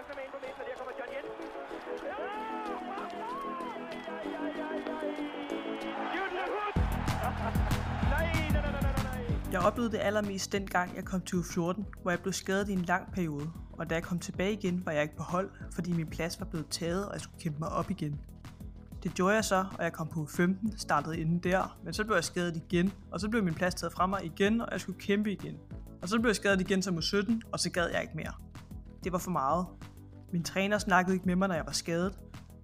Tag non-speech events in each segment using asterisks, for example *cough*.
Larsen med ind på midten, og der kommer John Jensen. Ja! Jeg oplevede det allermest dengang, jeg kom til U14, hvor jeg blev skadet i en lang periode. Og da jeg kom tilbage igen, var jeg ikke på hold, fordi min plads var blevet taget, og jeg skulle kæmpe mig op igen. Det gjorde jeg så, og jeg kom på U15, startede inden der, men så blev jeg skadet igen, og så blev min plads taget fra mig igen, og jeg skulle kæmpe igen. Og så blev jeg skadet igen som U17, og så gad jeg ikke mere. Det var for meget. Min træner snakkede ikke med mig, når jeg var skadet,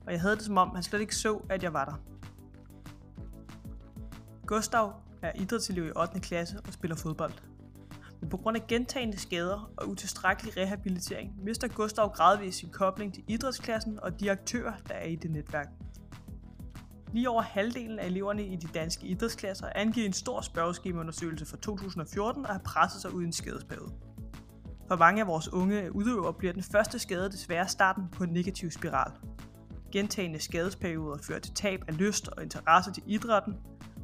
og jeg havde det som om, han slet ikke så, at jeg var der. Gustav er idrætselev i 8. klasse og spiller fodbold. Men på grund af gentagende skader og utilstrækkelig rehabilitering, mister Gustav gradvist sin kobling til idrætsklassen og de aktører, der er i det netværk. Lige over halvdelen af eleverne i de danske idrætsklasser angiver en stor spørgeskemaundersøgelse fra 2014 og har presset sig ud i en skadesperiode. For mange af vores unge udøvere bliver den første skade desværre starten på en negativ spiral. Gentagende skadesperioder fører til tab af lyst og interesse til idrætten,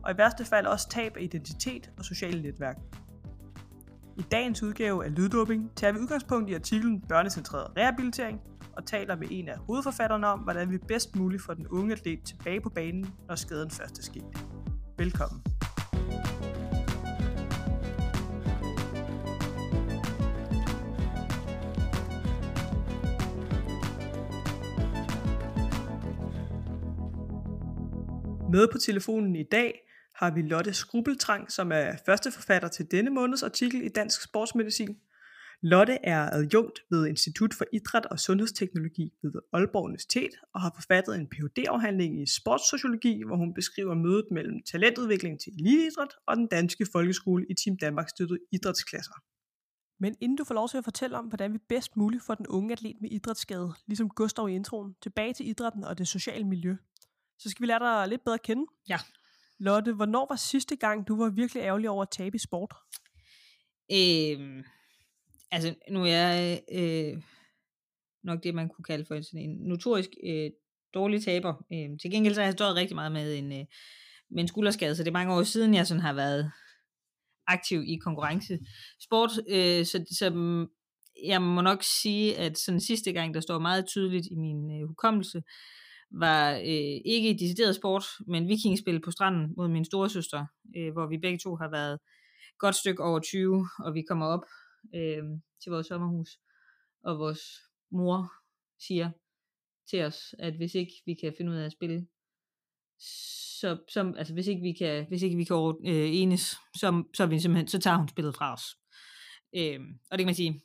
og i værste fald også tab af identitet og sociale netværk. I dagens udgave af Lyddoping tager vi udgangspunkt i artiklen Børnecentreret Rehabilitering og taler med en af hovedforfatterne om, hvordan vi bedst muligt får den unge atlet tilbage på banen, når skaden først er sket. Velkommen. Med på telefonen i dag har vi Lotte Skrubeltrang, som er første forfatter til denne måneds artikel i Dansk Sportsmedicin. Lotte er adjunkt ved Institut for Idræt og Sundhedsteknologi ved Aalborg Universitet og har forfattet en Ph.D.-afhandling i sportssociologi, hvor hun beskriver mødet mellem talentudvikling til eliteidræt og den danske folkeskole i Team Danmark støttede idrætsklasser. Men inden du får lov til at fortælle om, hvordan vi bedst muligt får den unge atlet med idrætsskade, ligesom Gustav i introen, tilbage til idrætten og det sociale miljø, så skal vi lære dig lidt bedre at kende. Ja. Lotte, hvornår var sidste gang, du var virkelig ærgerlig over at tabe i sport? Øhm, altså, nu er jeg øh, nok det, man kunne kalde for sådan en notorisk øh, dårlig taber. Øh, til gengæld så har jeg stået rigtig meget med en, øh, med en skulderskade, så det er mange år siden, jeg sådan har været aktiv i konkurrencesport. Øh, så, så mm, jeg må nok sige, at sådan sidste gang, der står meget tydeligt i min øh, hukommelse, var øh, ikke i decideret sport, men vikingspil på stranden mod min store søster, øh, hvor vi begge to har været godt stykke over 20, og vi kommer op øh, til vores sommerhus, og vores mor siger til os, at hvis ikke vi kan finde ud af at spille, så, som, altså hvis ikke vi kan, hvis ikke vi kan øh, enes, så, så, vi simpelthen, så tager hun spillet fra os. Øh, og det kan man sige,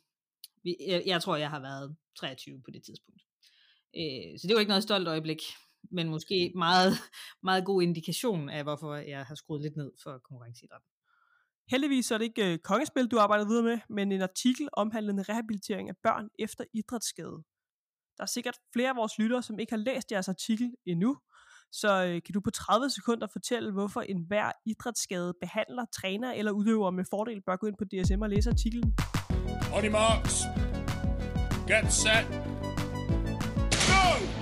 vi, jeg, jeg tror, jeg har været 23 på det tidspunkt. Øh, så det var ikke noget stolt øjeblik, men måske meget, *laughs* meget god indikation af, hvorfor jeg har skruet lidt ned for konkurrenceidræt. Heldigvis er det ikke øh, kongespil, du arbejder videre med, men en artikel omhandlende rehabilitering af børn efter idrætsskade. Der er sikkert flere af vores lyttere, som ikke har læst jeres artikel endnu, så øh, kan du på 30 sekunder fortælle, hvorfor en hver idrætsskade behandler, træner eller udøver med fordel bør gå ind på DSM og læse artiklen. On your marks. Get set.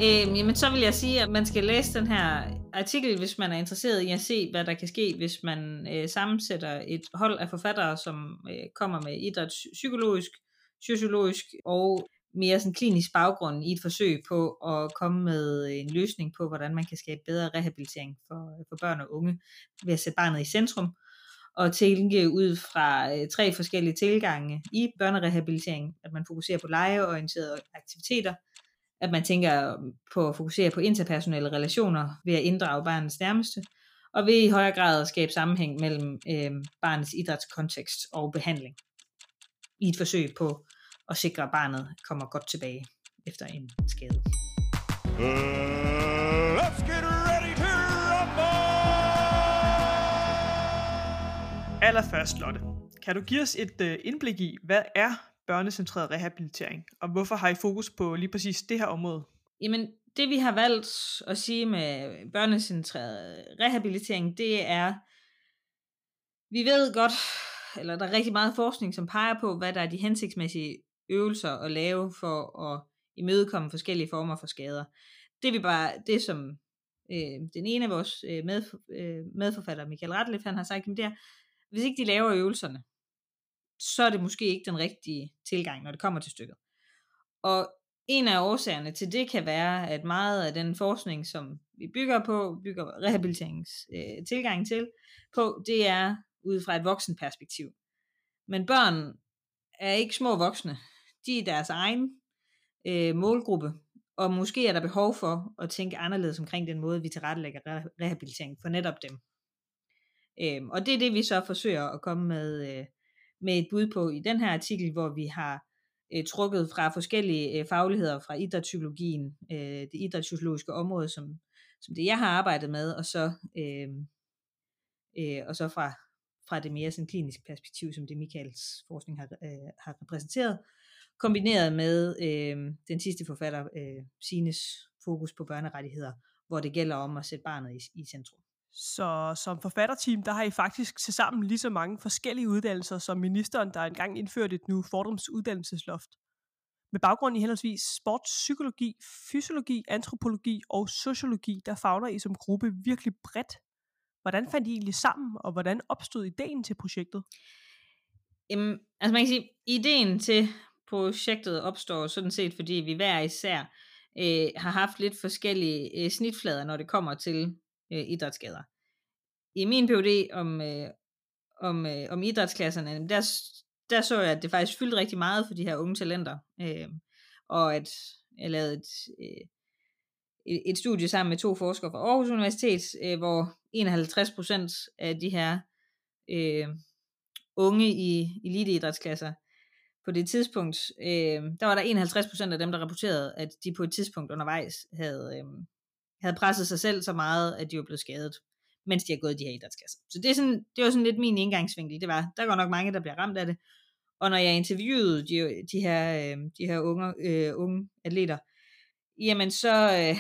Øh, jamen, så vil jeg sige, at man skal læse den her artikel, hvis man er interesseret i at se, hvad der kan ske, hvis man øh, sammensætter et hold af forfattere, som øh, kommer med idrætspsykologisk, sociologisk og mere sådan klinisk baggrund i et forsøg på at komme med en løsning på, hvordan man kan skabe bedre rehabilitering for, for børn og unge ved at sætte barnet i centrum og tænke ud fra øh, tre forskellige tilgange i børnerehabilitering, at man fokuserer på legeorienterede aktiviteter, at man tænker på at fokusere på interpersonelle relationer ved at inddrage barnets nærmeste, og ved i højere grad at skabe sammenhæng mellem øh, barnets idrætskontekst og behandling i et forsøg på at sikre, at barnet kommer godt tilbage efter en skade. Uh, let's get ready to rumble! Allerførst, Lotte, kan du give os et øh, indblik i, hvad er børnecentreret rehabilitering, og hvorfor har I fokus på lige præcis det her område? Jamen, det vi har valgt at sige med børnecentreret rehabilitering, det er, vi ved godt, eller der er rigtig meget forskning, som peger på, hvad der er de hensigtsmæssige øvelser at lave for at imødekomme forskellige former for skader. Det vi bare, det som øh, den ene af vores øh, med, øh, medforfatter, Michael Ratliff, han har sagt, det er, hvis ikke de laver øvelserne, så er det måske ikke den rigtige tilgang, når det kommer til stykket. Og en af årsagerne til det kan være, at meget af den forskning, som vi bygger på, bygger rehabiliterings øh, tilgang til, på, det er ud fra et voksenperspektiv. Men børn er ikke små voksne. De er deres egen øh, målgruppe, og måske er der behov for at tænke anderledes omkring den måde, vi tilrettelægger re- rehabilitering for netop dem. Øhm, og det er det, vi så forsøger at komme med, øh, med et bud på i den her artikel, hvor vi har øh, trukket fra forskellige øh, fagligheder fra idrætspsykologien, øh, det idrætspsykologiske område, som, som det jeg har arbejdet med, og så, øh, øh, og så fra, fra det mere sådan kliniske perspektiv, som det Michaels forskning har, øh, har repræsenteret, kombineret med øh, den sidste forfatter, øh, Sines fokus på børnerettigheder, hvor det gælder om at sætte barnet i, i centrum. Så som forfatterteam, der har I faktisk til sammen lige så mange forskellige uddannelser som ministeren, der engang indførte et nu fordomsuddannelsesloft. Med baggrund i henholdsvis sportspsykologi, fysiologi, antropologi og sociologi, der fagner I som gruppe virkelig bredt. Hvordan fandt I egentlig sammen, og hvordan opstod ideen til projektet? Jamen, altså man kan sige, ideen til projektet opstår sådan set, fordi vi hver især øh, har haft lidt forskellige øh, snitflader, når det kommer til øh, idrætsskader. I min PhD om, øh, om, øh, om idrætsklasserne, der, der så jeg, at det faktisk fyldte rigtig meget for de her unge talenter, øh, og at jeg lavede et, øh, et studie sammen med to forskere fra Aarhus Universitet, øh, hvor 51% af de her øh, unge i eliteidrætsklasser, på det tidspunkt, øh, der var der 51% af dem, der rapporterede, at de på et tidspunkt undervejs havde, øh, havde presset sig selv så meget, at de var blevet skadet, mens de har gået i de her idrætsklasser. Så det, er sådan, det var sådan lidt min indgangsvinkel. Det var, der går nok mange, der bliver ramt af det. Og når jeg interviewede de, de her, øh, de her unge, øh, unge atleter, jamen så, øh,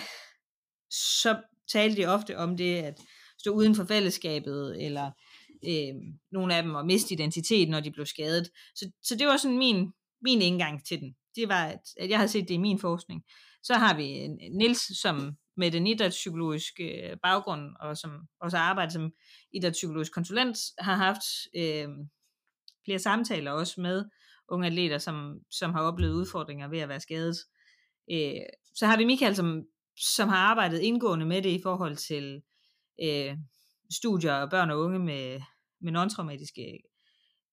så talte de ofte om det at stå uden for fællesskabet, eller øh, nogle af dem at miste identitet, når de blev skadet. Så, så det var sådan min, min indgang til den. Det var, at, at jeg havde set det i min forskning. Så har vi øh, Nils, som med den idrætspsykologiske øh, baggrund, og som også arbejder som idrætspsykologisk konsulent, har haft øh, flere samtaler også med unge atleter, som, som har oplevet udfordringer ved at være skadet. Øh, så har vi Michael, som, som har arbejdet indgående med det i forhold til øh, studier af børn og unge med, med non-traumatiske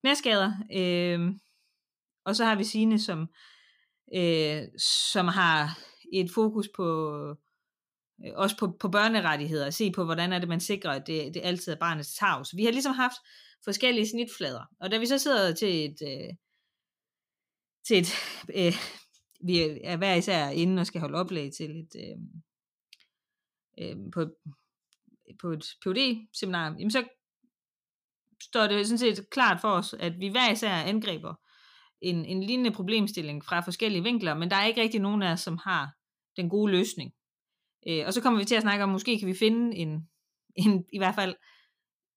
knæskader. Øh, og så har vi Signe, som, øh, som har et fokus på Øh, også på, på børnerettigheder, og se på, hvordan er det, man sikrer, at det, det altid er barnets tag. Så vi har ligesom haft forskellige snitflader. Og da vi så sidder til et, øh, til et *laughs* øh, vi er hver især inde og skal holde oplæg til et, øh, øh, på, på et phd seminar jamen så står det sådan set klart for os, at vi hver især angriber en, en lignende problemstilling fra forskellige vinkler, men der er ikke rigtig nogen af os, som har den gode løsning. Øh, og så kommer vi til at snakke om, måske kan vi finde en, en i hvert fald,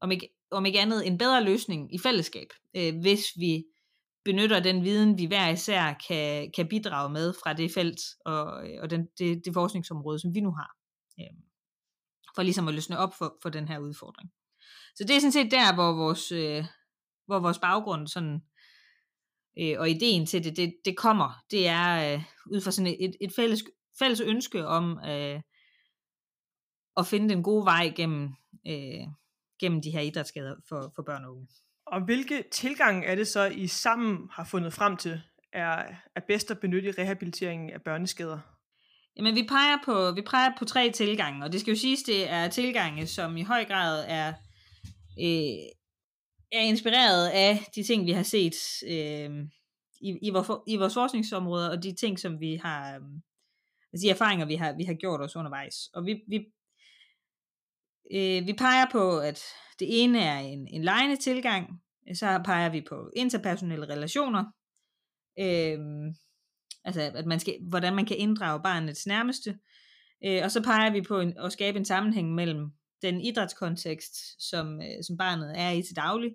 om ikke, om ikke andet, en bedre løsning i fællesskab, øh, hvis vi benytter den viden, vi hver især kan, kan bidrage med fra det felt og, øh, og den, det, det forskningsområde, som vi nu har. Øh, for ligesom at løsne op for, for den her udfordring. Så det er sådan set der, hvor vores, øh, hvor vores baggrund sådan, øh, og ideen til det, det, det kommer. Det er øh, ud fra sådan et, et fælles, fælles ønske om øh, at finde den gode vej gennem, øh, gennem de her idrætsskader for, for børn og unge. Og hvilke tilgang er det så, I sammen har fundet frem til, er, er bedst at benytte i rehabiliteringen af børneskader? Jamen, vi peger, på, vi peger på tre tilgange, og det skal jo siges, det er tilgange, som i høj grad er, øh, er inspireret af de ting, vi har set øh, i, i, vores, i vores forskningsområder, og de ting, som vi har, øh, altså de erfaringer, vi har, vi har gjort os undervejs. Og vi, vi, øh, vi peger på, at det ene er en, en lejende tilgang, øh, så peger vi på interpersonelle relationer, øh, altså at man skal, hvordan man kan inddrage barnets nærmeste, øh, og så peger vi på en, at skabe en sammenhæng mellem den idrætskontekst, som, øh, som barnet er i til daglig,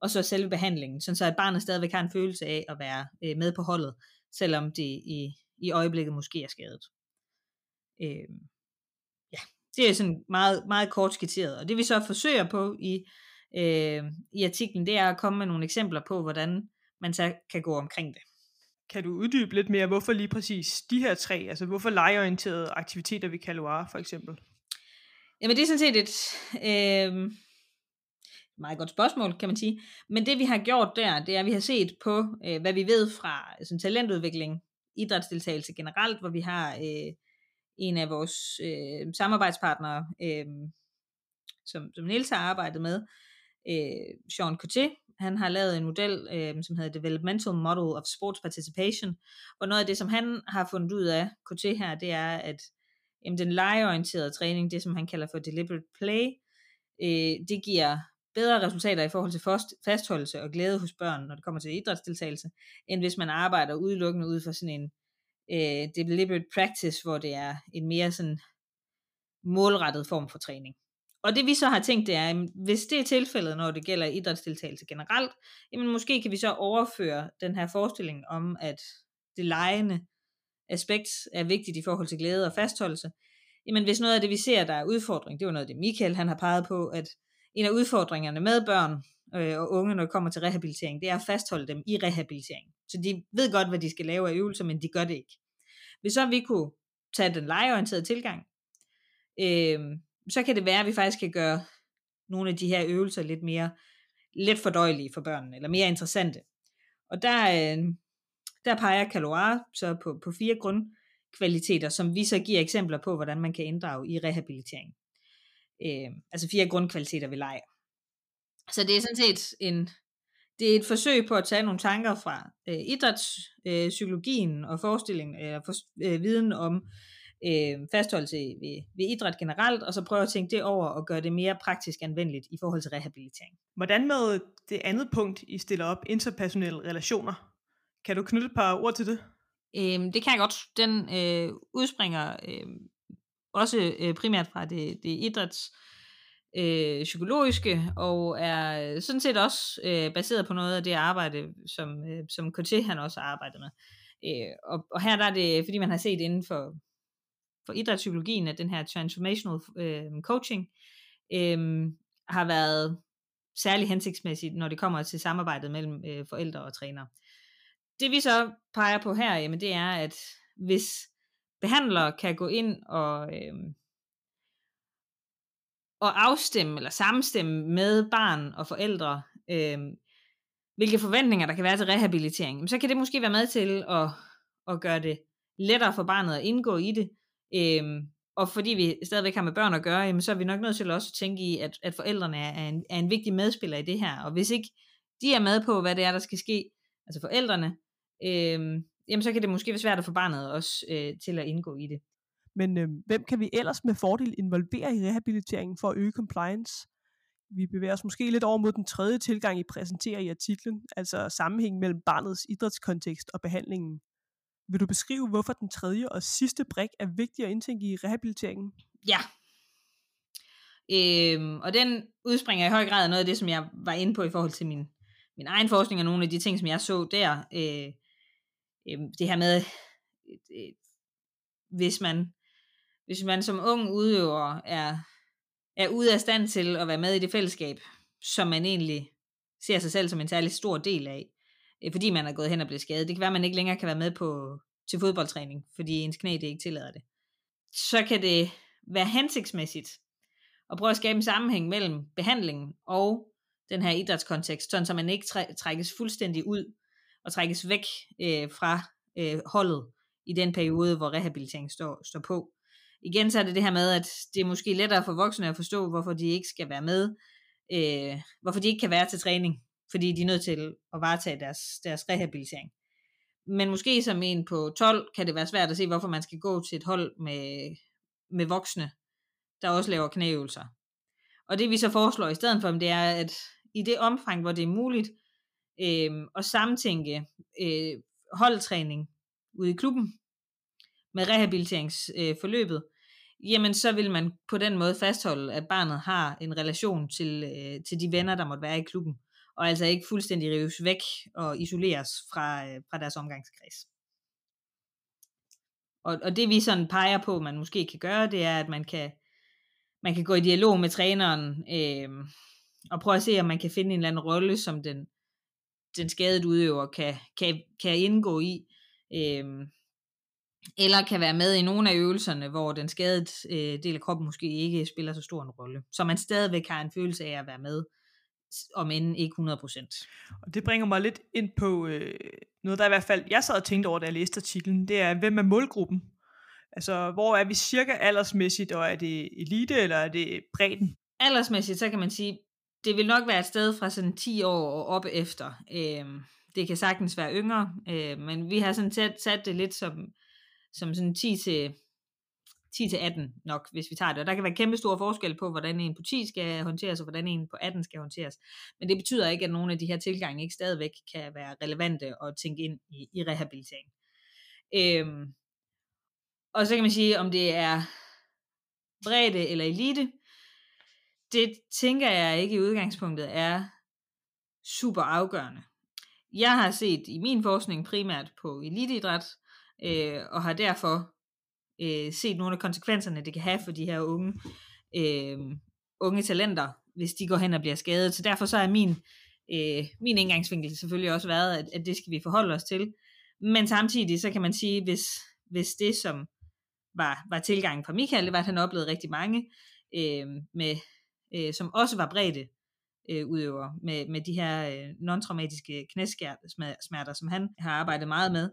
og så selve behandlingen, sådan så at barnet stadigvæk har en følelse af at være øh, med på holdet, selvom det i, i øjeblikket måske er skadet. Øh, det er sådan meget, meget kort skitseret, og det vi så forsøger på i, øh, i artiklen, det er at komme med nogle eksempler på, hvordan man så kan gå omkring det. Kan du uddybe lidt mere, hvorfor lige præcis de her tre, altså hvorfor legeorienterede aktiviteter ved Kaloar for eksempel? Jamen det er sådan set et øh, meget godt spørgsmål, kan man sige. Men det vi har gjort der, det er, at vi har set på, øh, hvad vi ved fra sådan, talentudvikling, idrætsdeltagelse generelt, hvor vi har øh, en af vores øh, samarbejdspartnere, øh, som, som Niels har arbejdet med, øh, Sean Coté, han har lavet en model, øh, som hedder Developmental Model of Sports Participation, og noget af det, som han har fundet ud af, Coté her, det er, at jamen, den legeorienterede træning, det som han kalder for deliberate play, øh, det giver bedre resultater i forhold til fastholdelse og glæde hos børn, når det kommer til idrætsdeltagelse, end hvis man arbejder udelukkende ud for sådan en øh, deliberate practice, hvor det er en mere sådan målrettet form for træning. Og det vi så har tænkt, det er, at hvis det er tilfældet, når det gælder idrætsdeltagelse generelt, jamen måske kan vi så overføre den her forestilling om, at det lejende aspekt er vigtigt i forhold til glæde og fastholdelse. Jamen hvis noget af det, vi ser, der er udfordring, det var noget af det Michael han har peget på, at en af udfordringerne med børn øh, og unge, når det kommer til rehabilitering, det er at fastholde dem i rehabilitering. Så de ved godt, hvad de skal lave af øvelser, men de gør det ikke. Hvis så vi kunne tage den legeorienterede tilgang, øh, så kan det være, at vi faktisk kan gøre nogle af de her øvelser lidt mere let fordøjelige for børnene, eller mere interessante. Og der, øh, der peger Caloire så på, på fire grundkvaliteter, som vi så giver eksempler på, hvordan man kan inddrage i rehabilitering. Øh, altså fire grundkvaliteter ved leg. Så det er sådan set en, det er et forsøg på at tage nogle tanker fra øh, idrætspsykologien øh, og forestillingen, eller for, øh, viden om øh, fastholdelse ved, ved idræt generelt, og så prøve at tænke det over og gøre det mere praktisk anvendeligt i forhold til rehabilitering. Hvordan med det andet punkt, I stiller op, interpersonelle relationer? Kan du knytte et par ord til det? Øh, det kan jeg godt. Den øh, udspringer øh, også øh, primært fra det, det idræts øh, psykologiske, og er øh, sådan set også øh, baseret på noget af det arbejde, som, øh, som KT e, han også har arbejdet med. Øh, og, og her der er det, fordi man har set inden for, for idrætspsykologien, at den her transformational øh, coaching øh, har været særlig hensigtsmæssigt, når det kommer til samarbejdet mellem øh, forældre og trænere. Det vi så peger på her, jamen, det er, at hvis behandlere kan gå ind og, øh, og afstemme eller samstemme med barn og forældre, øh, hvilke forventninger der kan være til rehabilitering, så kan det måske være med til at, at gøre det lettere for barnet at indgå i det. Øh, og fordi vi stadigvæk har med børn at gøre, jamen, så er vi nok nødt til også at tænke i, at, at forældrene er en, er en vigtig medspiller i det her. Og hvis ikke de er med på, hvad det er, der skal ske, altså forældrene, øh, jamen så kan det måske være svært at få barnet også øh, til at indgå i det. Men øh, hvem kan vi ellers med fordel involvere i rehabiliteringen for at øge compliance? Vi bevæger os måske lidt over mod den tredje tilgang, I præsenterer i artiklen, altså sammenhæng mellem barnets idrætskontekst og behandlingen. Vil du beskrive, hvorfor den tredje og sidste brik er vigtig at indtænke i rehabiliteringen? Ja. Øhm, og den udspringer i høj grad af noget af det, som jeg var inde på i forhold til min, min egen forskning, og nogle af de ting, som jeg så der. Øh, øh, det her med, øh, hvis man hvis man som ung udøver er, er ude af stand til at være med i det fællesskab, som man egentlig ser sig selv som en særlig stor del af, øh, fordi man er gået hen og blevet skadet. Det kan være, at man ikke længere kan være med på, til fodboldtræning, fordi ens knæ det ikke tillader det. Så kan det være hensigtsmæssigt at prøve at skabe en sammenhæng mellem behandlingen og den her idrætskontekst, sådan så man ikke trækkes fuldstændig ud og trækkes væk øh, fra øh, holdet i den periode, hvor rehabilitering står, står på igen så er det det her med, at det er måske lettere for voksne at forstå, hvorfor de ikke skal være med, øh, hvorfor de ikke kan være til træning, fordi de er nødt til at varetage deres, deres rehabilitering. Men måske som en på 12 kan det være svært at se, hvorfor man skal gå til et hold med, med voksne, der også laver knæøvelser. Og det vi så foreslår i stedet for, det er, at i det omfang, hvor det er muligt øh, og samtænke øh, holdtræning ude i klubben med rehabiliteringsforløbet, øh, jamen så vil man på den måde fastholde, at barnet har en relation til, øh, til de venner, der måtte være i klubben, og altså ikke fuldstændig rives væk og isoleres fra, øh, fra deres omgangskreds. Og, og det vi sådan peger på, man måske kan gøre, det er, at man kan, man kan gå i dialog med træneren, øh, og prøve at se, om man kan finde en eller anden rolle, som den, den skadede udøver kan, kan, kan indgå i, Øh, eller kan være med i nogle af øvelserne, hvor den skadede øh, del af kroppen måske ikke spiller så stor en rolle. Så man stadigvæk har en følelse af at være med, om end ikke 100%. Og det bringer mig lidt ind på øh, noget, der i hvert fald jeg sad og tænkte over, da jeg læste artiklen. Det er, hvem er målgruppen? Altså, hvor er vi cirka aldersmæssigt, og er det elite, eller er det bredden? Aldersmæssigt, så kan man sige, det vil nok være et sted fra sådan 10 år og op efter. Øh, det kan sagtens være yngre, øh, men vi har sådan sat, sat det lidt som, som sådan 10 til 10 til 18 nok, hvis vi tager det. Og der kan være kæmpe store forskel på, hvordan en på 10 skal håndteres, og hvordan en på 18 skal håndteres. Men det betyder ikke, at nogle af de her tilgange ikke stadigvæk kan være relevante at tænke ind i, i rehabilitering. Øhm, og så kan man sige, om det er bredde eller elite, det tænker jeg ikke i udgangspunktet er super afgørende. Jeg har set i min forskning primært på eliteidræt, øh, og har derfor øh, set nogle af konsekvenserne, det kan have for de her unge, øh, unge talenter, hvis de går hen og bliver skadet. Så derfor så er min, øh, min indgangsvinkel selvfølgelig også været, at, at det skal vi forholde os til. Men samtidig så kan man sige, hvis, hvis det som var, var tilgangen fra Michael, det var, at han oplevede rigtig mange, øh, med, øh, som også var bredde øh, udøver med, med de her øh, non-traumatiske knæsmerter, som han har arbejdet meget med,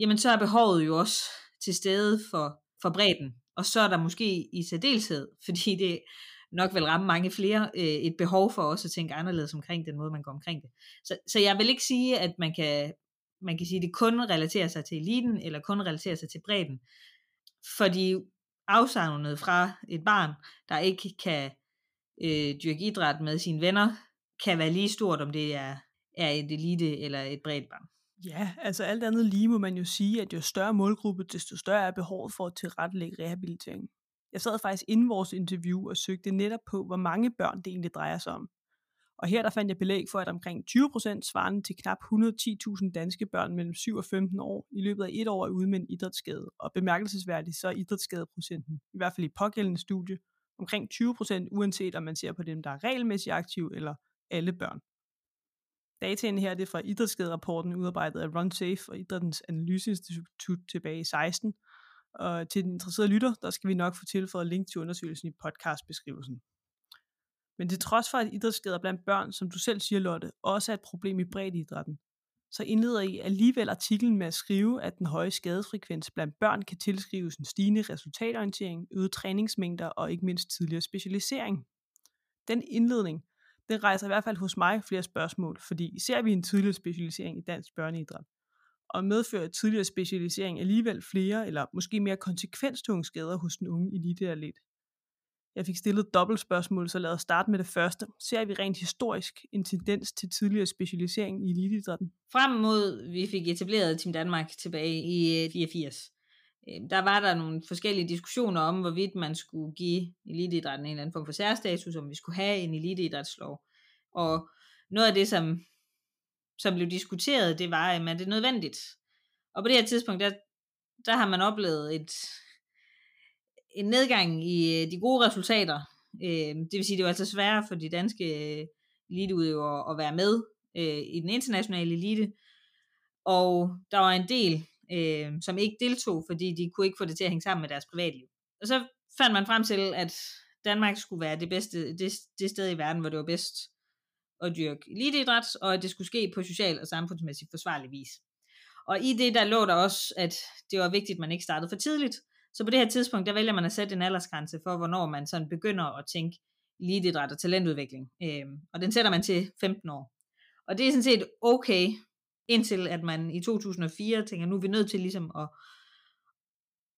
jamen så er behovet jo også til stede for, for bredden. Og så er der måske i særdeleshed, *laughs* fordi det nok vil ramme mange flere, øh, et behov for også at tænke anderledes omkring den måde, man går omkring det. Så, så jeg vil ikke sige, at man kan, man kan sige, at det kun relaterer sig til eliten, eller kun relaterer sig til bredden. Fordi afsavnet fra et barn, der ikke kan øh, dyrke idræt med sine venner, kan være lige stort, om det er, er et elite eller et bredt barn. Ja, altså alt andet lige må man jo sige, at jo større målgruppe, desto større er behovet for at tilrettelægge rehabilitering. Jeg sad faktisk inden vores interview og søgte netop på, hvor mange børn det egentlig drejer sig om. Og her der fandt jeg belæg for, at omkring 20% svarende til knap 110.000 danske børn mellem 7 og 15 år i løbet af et år er ude med en idrætsskade. Og bemærkelsesværdigt så er idrætsskadeprocenten, i hvert fald i pågældende studie, omkring 20%, uanset om man ser på dem, der er regelmæssigt aktive eller alle børn. Dataen her det er fra idrætsskaderapporten, udarbejdet af Run Safe og Idrættens Analyseinstitut tilbage i 16. Og til den interesserede lytter, der skal vi nok få tilføjet link til undersøgelsen i podcastbeskrivelsen. Men til trods for, at idrætsskader blandt børn, som du selv siger, Lotte, også er et problem i idrætten, så indleder I alligevel artiklen med at skrive, at den høje skadesfrekvens blandt børn kan tilskrives en stigende resultatorientering, øget træningsmængder og ikke mindst tidligere specialisering. Den indledning den rejser i hvert fald hos mig flere spørgsmål, fordi ser vi en tidligere specialisering i dansk børneidræt, og medfører tidligere specialisering alligevel flere eller måske mere konsekvenstunge skader hos den unge eliteatlet. Jeg fik stillet dobbelt spørgsmål, så lad os starte med det første. Ser vi rent historisk en tendens til tidligere specialisering i eliteidrætten? Frem mod vi fik etableret Team Danmark tilbage i øh, 84, øh, der var der nogle forskellige diskussioner om, hvorvidt man skulle give eliteidrætten en eller anden form for særstatus, om vi skulle have en eliteidrætslov. Og noget af det, som, som blev diskuteret, det var, at det er nødvendigt. Og på det her tidspunkt, der, der har man oplevet et, en nedgang i øh, de gode resultater. Øh, det vil sige, det var altså sværere for de danske øh, eliteudøvere at være med øh, i den internationale elite. Og der var en del øh, som ikke deltog, fordi de kunne ikke få det til at hænge sammen med deres privatliv. Og så fandt man frem til, at Danmark skulle være det bedste, det, det sted i verden, hvor det var bedst at dyrke eliteidræt, og at det skulle ske på social og samfundsmæssigt forsvarlig vis. Og i det, der lå der også, at det var vigtigt, at man ikke startede for tidligt. Så på det her tidspunkt, der vælger man at sætte en aldersgrænse for, hvornår man sådan begynder at tænke eliteidræt og talentudvikling. Øhm, og den sætter man til 15 år. Og det er sådan set okay, indtil at man i 2004 tænker, nu er vi nødt til ligesom at,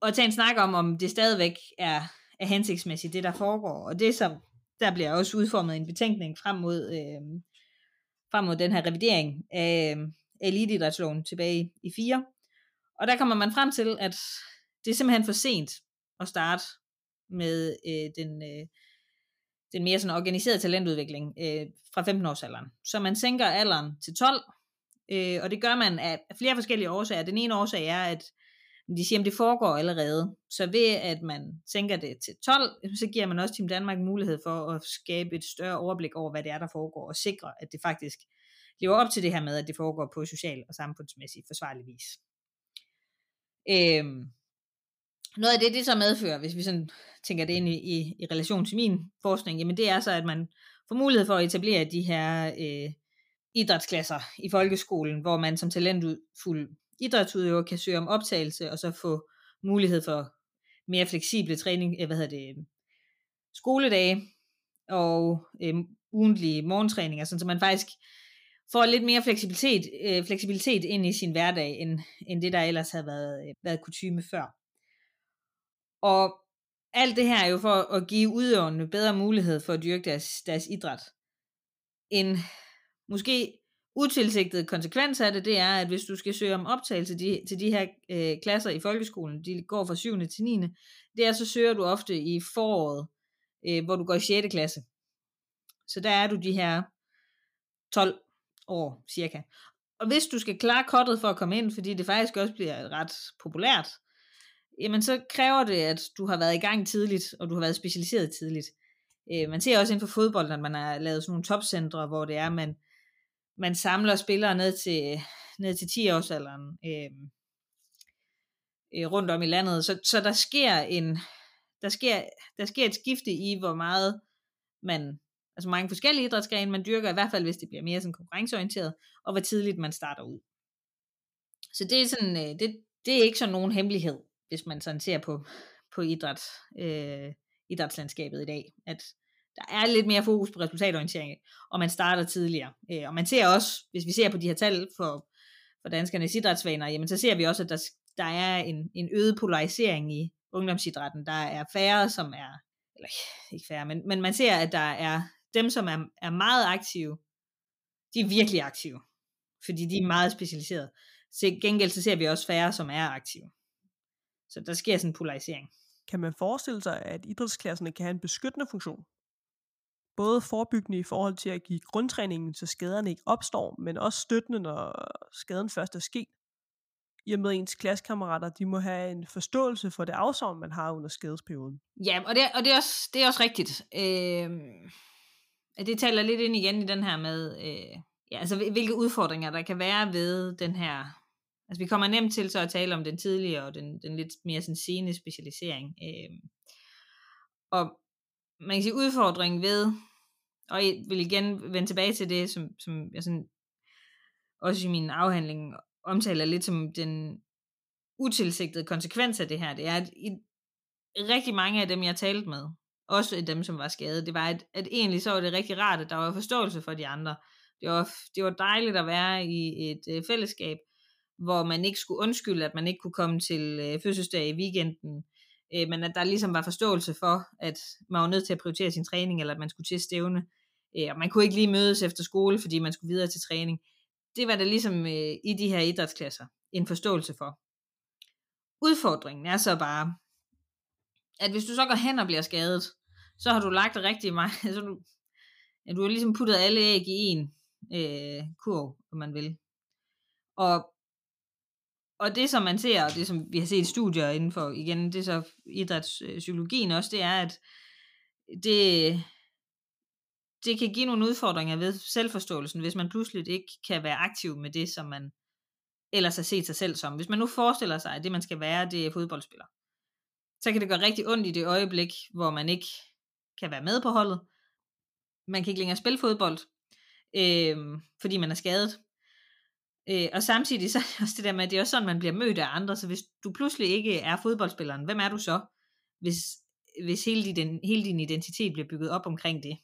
at tage en snak om, om det stadigvæk er, er hensigtsmæssigt, det der foregår. Og det som, der bliver også udformet en betænkning frem mod, øh, frem mod den her revidering af eliteidrætsloven tilbage i 4. Og der kommer man frem til, at det er simpelthen for sent at starte med øh, den, øh, den mere sådan organiserede talentudvikling øh, fra 15-årsalderen. Så man sænker alderen til 12, Øh, og det gør man af flere forskellige årsager. Den ene årsag er, at de siger, at det foregår allerede. Så ved at man sænker det til 12, så giver man også Team Danmark mulighed for at skabe et større overblik over, hvad det er, der foregår, og sikre, at det faktisk lever op til det her med, at det foregår på social og samfundsmæssig forsvarlig vis. Øhm, noget af det, det så medfører, hvis vi sådan tænker det ind i, i, i relation til min forskning, jamen det er så, at man får mulighed for at etablere de her øh, idrætsklasser i folkeskolen, hvor man som talentfuld idrætsudøver kan søge om optagelse, og så få mulighed for mere fleksible træning, øh, hvad hedder det, øhm, skoledage, og øh, ugentlige morgentræninger, sådan, så man faktisk får lidt mere fleksibilitet, øh, fleksibilitet ind i sin hverdag, end, end det der ellers havde været, øh, været kutume før. Og alt det her er jo for at give udøverne bedre mulighed for at dyrke deres, deres idræt. En måske utilsigtet konsekvens af det, det er, at hvis du skal søge om optagelse til de, til de her øh, klasser i folkeskolen, de går fra 7. til 9. Det er, så søger du ofte i foråret, øh, hvor du går i 6. klasse. Så der er du de her 12 år cirka. Og hvis du skal klare kottet for at komme ind, fordi det faktisk også bliver ret populært, jamen så kræver det, at du har været i gang tidligt, og du har været specialiseret tidligt. Øh, man ser også inden for fodbold, at man har lavet sådan nogle topcentre, hvor det er, man, man samler spillere ned til, ned til 10-årsalderen øh, øh, rundt om i landet. Så, så der sker en der sker, der sker et skifte i, hvor meget man, altså mange forskellige idrætsgrene man dyrker, i hvert fald hvis det bliver mere sådan konkurrenceorienteret, og hvor tidligt man starter ud. Så det er sådan, øh, det, det er ikke sådan nogen hemmelighed, hvis man sådan ser på, på idræt, øh, idrætslandskabet i dag, at der er lidt mere fokus på resultatorientering, og man starter tidligere. Øh, og man ser også, hvis vi ser på de her tal for, for danskernes idrætsvaner, jamen så ser vi også, at der, der er en, en øget polarisering i ungdomsidrætten. Der er færre, som er, eller ikke færre, men, men man ser, at der er dem, som er, er meget aktive, de er virkelig aktive, fordi de er meget specialiserede. Til gengæld så ser vi også færre, som er aktive. Så der sker sådan en polarisering. Kan man forestille sig, at idrætsklasserne kan have en beskyttende funktion? Både forebyggende i forhold til at give grundtræningen, så skaderne ikke opstår, men også støttende, når skaden først er sket. I og med ens klassekammerater, de må have en forståelse for det afsavn, man har under skadesperioden. Ja, og det, og det, er, også, det er også rigtigt. Øh, det taler lidt ind igen i den her med, øh, ja, altså hvilke udfordringer der kan være ved den her Altså vi kommer nemt til så at tale om den tidligere og den, den lidt mere sådan sene specialisering. Øh, og man kan sige udfordringen ved, og jeg vil igen vende tilbage til det, som, som jeg sådan, også i min afhandling omtaler lidt som den utilsigtede konsekvens af det her, det er, at i rigtig mange af dem, jeg talte med, også dem, som var skadet, det var, at, at egentlig så var det rigtig rart, at der var forståelse for de andre. Det var, det var dejligt at være i et øh, fællesskab, hvor man ikke skulle undskylde, at man ikke kunne komme til øh, fødselsdag i weekenden, øh, men at der ligesom var forståelse for, at man var nødt til at prioritere sin træning, eller at man skulle til stævne, øh, og man kunne ikke lige mødes efter skole, fordi man skulle videre til træning. Det var der ligesom øh, i de her idrætsklasser en forståelse for. Udfordringen er så bare, at hvis du så går hen og bliver skadet, så har du lagt rigtig meget, *laughs* så du, ja, du har ligesom puttet alle æg i en øh, kurv, om man vil. Og og det, som man ser, og det, som vi har set studier inden for, igen, det er så idrætspsykologien også, det er, at det, det kan give nogle udfordringer ved selvforståelsen, hvis man pludselig ikke kan være aktiv med det, som man ellers har set sig selv som. Hvis man nu forestiller sig, at det, man skal være, det er fodboldspiller, så kan det gøre rigtig ondt i det øjeblik, hvor man ikke kan være med på holdet. Man kan ikke længere spille fodbold, øh, fordi man er skadet. Øh, og samtidig så er det også det der med, at det er også sådan, man bliver mødt af andre, så hvis du pludselig ikke er fodboldspilleren, hvem er du så, hvis, hvis hele, din, hele din identitet bliver bygget op omkring det?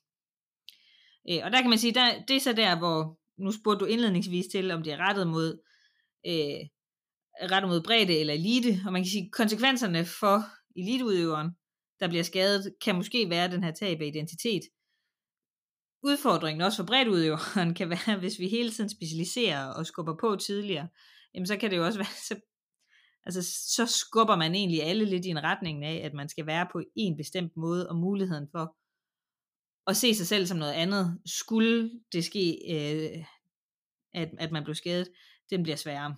Øh, og der kan man sige, der, det er så der, hvor, nu spurgte du indledningsvis til, om det er rettet mod, øh, rettet mod bredde eller elite, og man kan sige, konsekvenserne for eliteudøveren, der bliver skadet, kan måske være den her tab af identitet, udfordringen også for bredt udøveren *laughs* kan være, hvis vi hele tiden specialiserer og skubber på tidligere, jamen så kan det jo også *laughs* være, så, altså, så skubber man egentlig alle lidt i en retning af, at man skal være på en bestemt måde, og muligheden for at se sig selv som noget andet, skulle det ske, øh, at, at man blev skadet, den bliver sværere.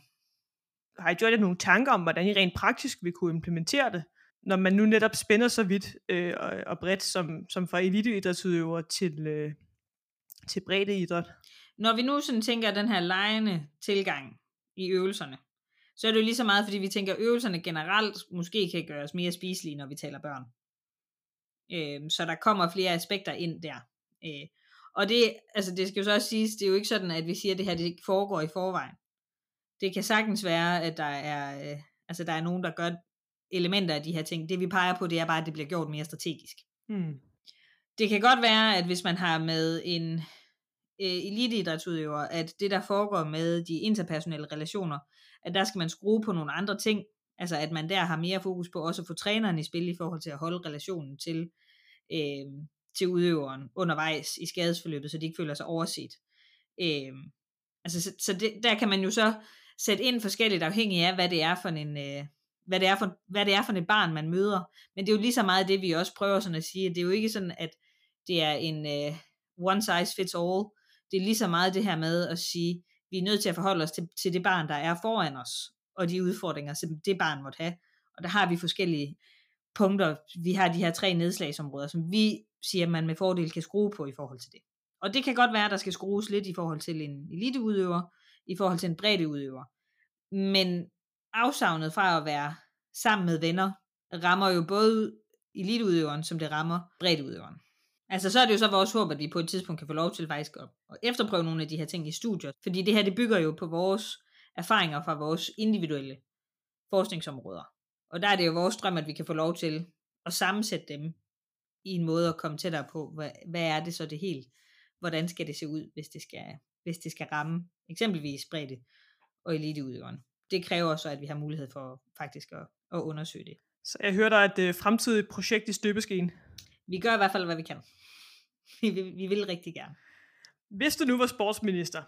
Har I gjort jer nogle tanker om, hvordan I rent praktisk vil kunne implementere det, når man nu netop spænder så vidt øh, og, og bredt som, som fra eliteidrætsudøver til, øh, til bredde idræt. Når vi nu sådan tænker den her lejende tilgang i øvelserne, så er det jo lige så meget, fordi vi tænker, at øvelserne generelt måske kan gøres mere spiselige, når vi taler børn. Øh, så der kommer flere aspekter ind der. Øh, og det, altså det skal jo så også siges, det er jo ikke sådan, at vi siger, at det her det foregår i forvejen. Det kan sagtens være, at der er, øh, altså der er nogen, der gør elementer af de her ting. Det vi peger på, det er bare, at det bliver gjort mere strategisk. Hmm. Det kan godt være, at hvis man har med en øh, eliteidrætsudøver, at det der foregår med de interpersonelle relationer, at der skal man skrue på nogle andre ting, altså at man der har mere fokus på også at få træneren i spil i forhold til at holde relationen til, øh, til udøveren undervejs i skadesforløbet, så de ikke føler sig overset. Øh, altså, så, så det, der kan man jo så sætte ind forskelligt afhængig af, hvad det er for en, øh, hvad det, er for, hvad det er for et barn, man møder. Men det er jo lige så meget det, vi også prøver sådan at sige, det er jo ikke sådan, at det er en uh, one size fits all. Det er lige så meget det her med at sige, vi er nødt til at forholde os til, til det barn, der er foran os, og de udfordringer, som det barn måtte have. Og der har vi forskellige punkter. Vi har de her tre nedslagsområder, som vi siger, man med fordel kan skrue på i forhold til det. Og det kan godt være, at der skal skrues lidt i forhold til en eliteudøver, i forhold til en breddeudøver. Men afsavnet fra at være sammen med venner, rammer jo både eliteudøveren, som det rammer breddeudøveren. Altså så er det jo så vores håb, at vi på et tidspunkt kan få lov til faktisk at, at efterprøve nogle af de her ting i studier. Fordi det her, det bygger jo på vores erfaringer fra vores individuelle forskningsområder. Og der er det jo vores drøm, at vi kan få lov til at sammensætte dem i en måde at komme tættere på, hvad, hvad er det så det helt, hvordan skal det se ud, hvis det skal, hvis det skal ramme eksempelvis bredde og eliteudøveren. Det kræver så, at vi har mulighed for faktisk at, at undersøge det. Så jeg hørte dig et uh, fremtidigt projekt i støbeskeen. Vi gør i hvert fald, hvad vi kan. Vi vil, vi vil rigtig gerne. Hvis du nu var sportsminister,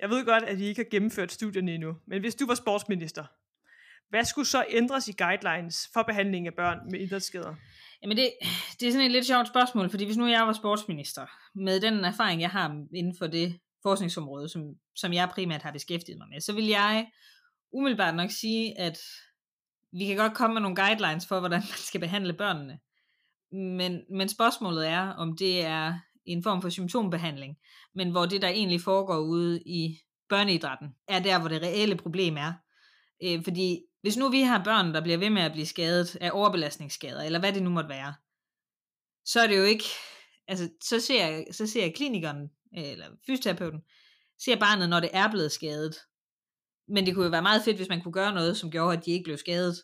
jeg ved godt, at I ikke har gennemført studierne endnu, men hvis du var sportsminister, hvad skulle så ændres i guidelines for behandling af børn med idrætsskader? Jamen det, det er sådan et lidt sjovt spørgsmål, fordi hvis nu jeg var sportsminister, med den erfaring, jeg har inden for det forskningsområde, som, som jeg primært har beskæftiget mig med, så vil jeg umiddelbart nok sige, at vi kan godt komme med nogle guidelines for, hvordan man skal behandle børnene. Men, men spørgsmålet er, om det er en form for symptombehandling, men hvor det, der egentlig foregår ude i børneidrætten, er der, hvor det reelle problem er. Øh, fordi hvis nu vi har børn, der bliver ved med at blive skadet af overbelastningsskader, eller hvad det nu måtte være, så er det jo ikke, altså så ser, så ser klinikeren, eller fysioterapeuten, ser barnet, når det er blevet skadet. Men det kunne jo være meget fedt, hvis man kunne gøre noget, som gjorde, at de ikke blev skadet.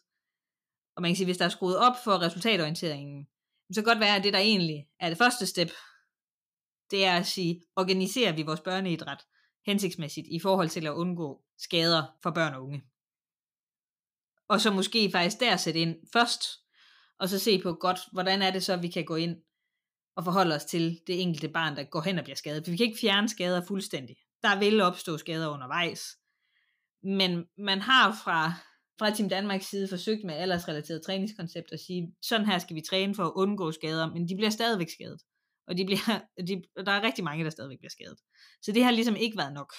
Og man kan sige, hvis der er skruet op for resultatorienteringen, så kan godt være, at det der egentlig er det første step, det er at sige, organiserer vi vores børneidræt hensigtsmæssigt i forhold til at undgå skader for børn og unge. Og så måske faktisk der sætte ind først, og så se på godt, hvordan er det så, vi kan gå ind og forholde os til det enkelte barn, der går hen og bliver skadet. For vi kan ikke fjerne skader fuldstændig. Der vil opstå skader undervejs. Men man har fra, fra Team Danmarks side forsøgt med aldersrelateret træningskoncept at sige, sådan her skal vi træne for at undgå skader, men de bliver stadigvæk skadet. Og de bliver, de, der er rigtig mange, der stadigvæk bliver skadet. Så det har ligesom ikke været nok.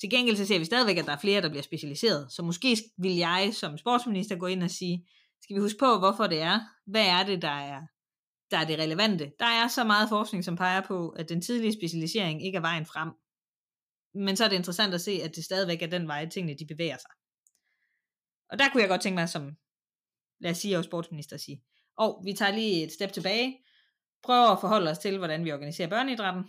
Til gengæld så ser vi stadigvæk, at der er flere, der bliver specialiseret. Så måske vil jeg som sportsminister gå ind og sige, skal vi huske på, hvorfor det er? Hvad er det, der er, der er det relevante? Der er så meget forskning, som peger på, at den tidlige specialisering ikke er vejen frem. Men så er det interessant at se, at det stadigvæk er den vej, tingene de bevæger sig. Og der kunne jeg godt tænke mig som, lad os sige, jeg sportsminister at sige, og vi tager lige et step tilbage, prøver at forholde os til, hvordan vi organiserer børneidrætten.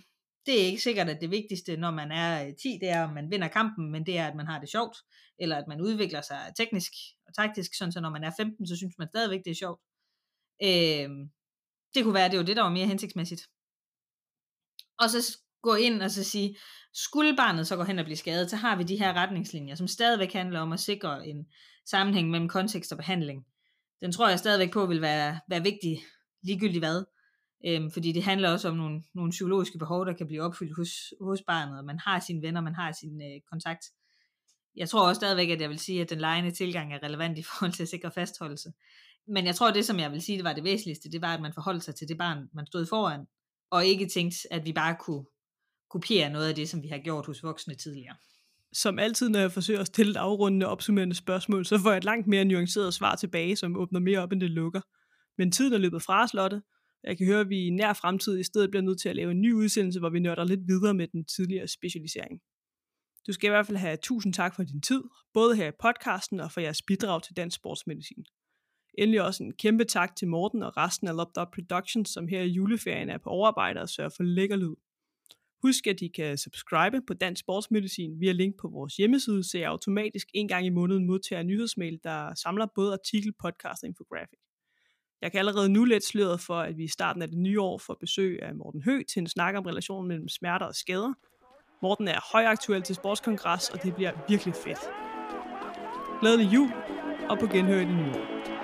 Det er ikke sikkert, at det vigtigste, når man er øh, 10, det er, om man vinder kampen, men det er, at man har det sjovt, eller at man udvikler sig teknisk og taktisk, sådan så når man er 15, så synes man stadigvæk, det er sjovt. Øh, det kunne være, at det var det, der var mere hensigtsmæssigt. Og så gå ind og så sige, skulle barnet så gå hen og blive skadet, så har vi de her retningslinjer, som stadigvæk handler om at sikre en sammenhæng mellem kontekst og behandling. Den tror jeg stadigvæk på vil være, være vigtig, ligegyldigt hvad. Øhm, fordi det handler også om nogle, nogle psykologiske behov, der kan blive opfyldt hos, hos barnet, og man har sine venner, man har sin øh, kontakt. Jeg tror også stadigvæk, at jeg vil sige, at den lejende tilgang er relevant i forhold til at sikre fastholdelse. Men jeg tror, at det, som jeg vil sige, det var det væsentligste, det var, at man forholdt sig til det barn, man stod foran, og ikke tænkte, at vi bare kunne kopiere noget af det, som vi har gjort hos voksne tidligere. Som altid, når jeg forsøger at stille et afrundende opsummerende spørgsmål, så får jeg et langt mere nuanceret svar tilbage, som åbner mere op, end det lukker. Men tiden er løbet fra slottet. Jeg kan høre, at vi i nær fremtid i stedet bliver nødt til at lave en ny udsendelse, hvor vi nørder lidt videre med den tidligere specialisering. Du skal i hvert fald have tusind tak for din tid, både her i podcasten og for jeres bidrag til dansk sportsmedicin. Endelig også en kæmpe tak til Morten og resten af Lopped Up Productions, som her i juleferien er på overarbejde og sørger for lækker lyd. Husk, at I kan subscribe på Dansk Sportsmedicin via link på vores hjemmeside, så I automatisk en gang i måneden modtager en nyhedsmail, der samler både artikel, podcast og infografik. Jeg kan allerede nu let sløret for, at vi i starten af det nye år får besøg af Morten Hø til en snak om relationen mellem smerter og skader. Morten er højaktuel til sportskongres, og det bliver virkelig fedt. Glædelig jul, og på genhør i det nye år.